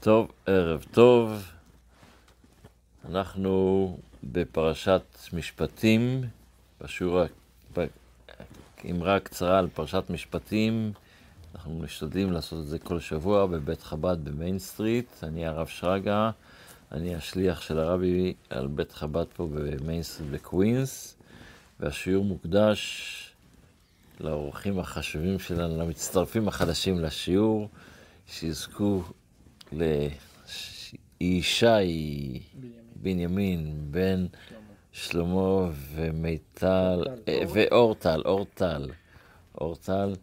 טוב, ערב טוב. אנחנו בפרשת משפטים, בשיעור, אמרה קצרה על פרשת משפטים. אנחנו משתדלים לעשות את זה כל שבוע בבית חב"ד ב Main Street. אני הרב שרגא, אני השליח של הרבי על בית חב"ד פה ב Main Street בקווינס, והשיעור מוקדש לאורחים החשובים שלנו, למצטרפים החדשים לשיעור, שיזכו לישי בנימין, בן שלמה ומיטל, אה, ואורטל, אורטל, אורטל.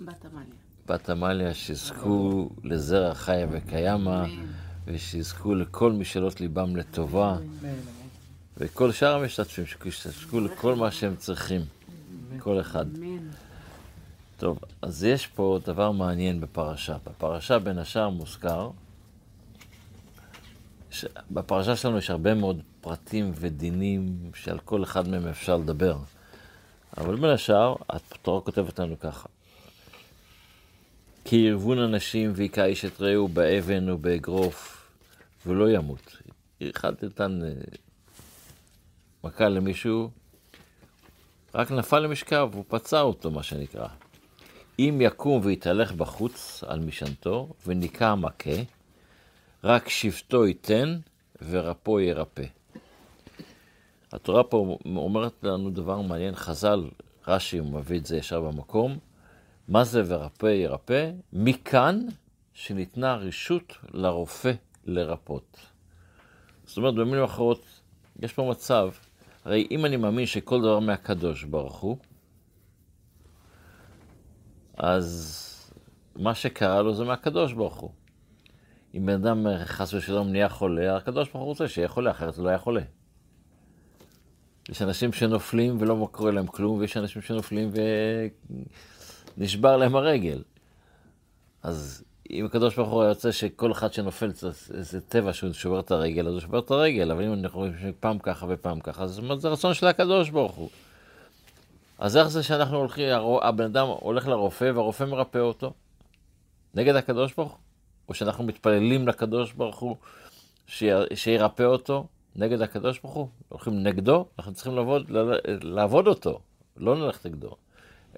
בת עמליה. בת עמליה, שיזכו לזרע חיה וקיימא, ושיזכו לכל משאלות ליבם לטובה, וכל שאר המשתתפים, שיזכו לכל מה שהם צריכים, כל אחד. טוב, אז יש פה דבר מעניין בפרשה. בפרשה בין השאר מוזכר, ש... בפרשה שלנו יש הרבה מאוד פרטים ודינים שעל כל אחד מהם אפשר לדבר. אבל בין השאר, התורה כותבת לנו ככה: כי ירבון אנשים והיכה איש את רעהו באבן ובאגרוף, ולא ימות. אחד נתן אה, מכה למישהו, רק נפל למשכב, הוא פצע אותו, מה שנקרא. אם יקום ויתהלך בחוץ על משענתו, וניקה המכה, רק שבטו ייתן, ורפו ירפא. התורה פה אומרת לנו דבר מעניין, חז"ל, רש"י מביא את זה ישר במקום, מה זה ורפא ירפא? מכאן שניתנה רשות לרופא לרפות. זאת אומרת, במילים אחרות, יש פה מצב, הרי אם אני מאמין שכל דבר מהקדוש ברוך הוא, אז מה שקרה לו זה מהקדוש ברוך הוא. אם בן אדם חס ושלום נהיה חולה, הקדוש ברוך הוא רוצה שיהיה חולה, אחרת הוא לא היה חולה. יש אנשים שנופלים ולא קורה להם כלום, ויש אנשים שנופלים ונשבר להם הרגל. אז אם הקדוש ברוך הוא יוצא שכל אחד שנופל זה טבע שהוא שובר את הרגל, אז הוא שובר את הרגל, אבל אם אנחנו רואים שפעם ככה ופעם ככה, זאת אומרת, זה רצון של הקדוש ברוך הוא. אז איך זה שאנחנו הולכים, הבן אדם הולך לרופא והרופא מרפא אותו? נגד הקדוש ברוך הוא? או שאנחנו מתפללים לקדוש ברוך הוא שירפא אותו נגד הקדוש ברוך הוא? הולכים נגדו, אנחנו צריכים לעבוד, לעבוד אותו, לא נלך נגדו.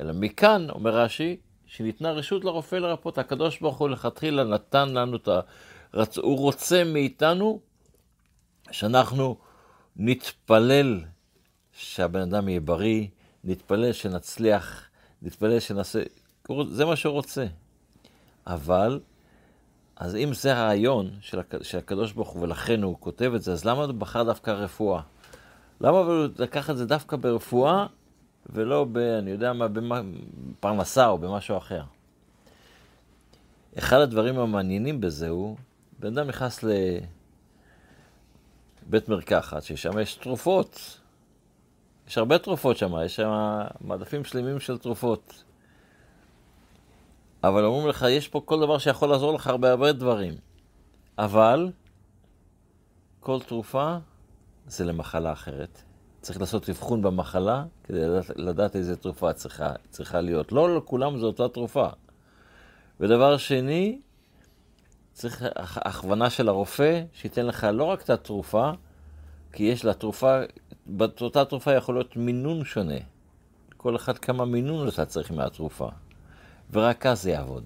אלא מכאן, אומר רש"י, שניתנה רשות לרופא לרפות. הקדוש ברוך הוא לכתחילה נתן לנו את ה... רצ... הוא רוצה מאיתנו שאנחנו נתפלל שהבן אדם יהיה בריא, נתפלל שנצליח, נתפלל שנעשה, זה מה שהוא רוצה. אבל, אז אם זה הרעיון של, הק... של הקדוש ברוך הוא, ולכן הוא כותב את זה, אז למה הוא בחר דווקא רפואה? למה הוא לקח את זה דווקא ברפואה, ולא ב... אני יודע מה, בפרנסה או במשהו אחר? אחד הדברים המעניינים בזה הוא, בן אדם נכנס לבית מרקחת, יש תרופות. יש הרבה תרופות שם, יש שם מדפים שלמים של תרופות. אבל אומרים לך, יש פה כל דבר שיכול לעזור לך הרבה הרבה דברים. אבל כל תרופה זה למחלה אחרת. צריך לעשות אבחון במחלה כדי לדעת, לדעת איזה תרופה צריכה, צריכה להיות. לא לכולם זו אותה תרופה. ודבר שני, צריך הכוונה של הרופא, שייתן לך לא רק את התרופה, כי יש לה תרופה, באותה תרופה יכול להיות מינון שונה. כל אחד כמה מינון אתה צריך מהתרופה. ורק אז זה יעבוד.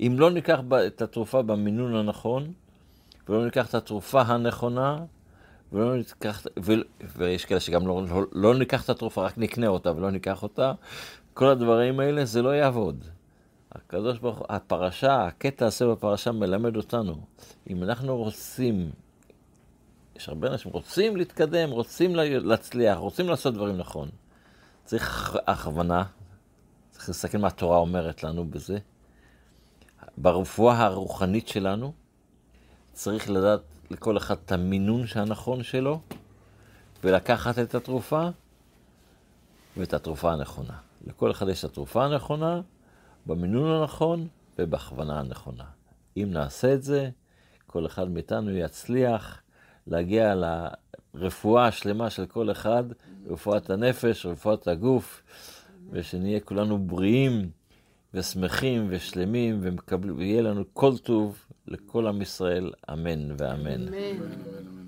אם לא ניקח את התרופה במינון הנכון, ולא ניקח את התרופה הנכונה, ולא ניקח, ו, ויש כאלה שגם לא, לא, לא ניקח את התרופה, רק נקנה אותה ולא ניקח אותה, כל הדברים האלה זה לא יעבוד. הקדוש ברוך הוא, הפרשה, הקטע הזה בפרשה מלמד אותנו, אם אנחנו רוצים, יש הרבה אנשים רוצים להתקדם, רוצים להצליח, רוצים לעשות דברים נכון. צריך הכוונה, צריך להסתכל מה התורה אומרת לנו בזה. ברפואה הרוחנית שלנו, צריך לדעת לכל אחד את המינון הנכון שלו, ולקחת את התרופה ואת התרופה הנכונה. לכל אחד יש את התרופה הנכונה, במינון הנכון ובהכוונה הנכונה. אם נעשה את זה, כל אחד מאיתנו יצליח להגיע לרפואה השלמה של כל אחד, רפואת הנפש, רפואת הגוף, ושנהיה כולנו בריאים ושמחים ושלמים, ומקבל- ויהיה לנו כל טוב לכל עם ישראל, אמן ואמן. אמן.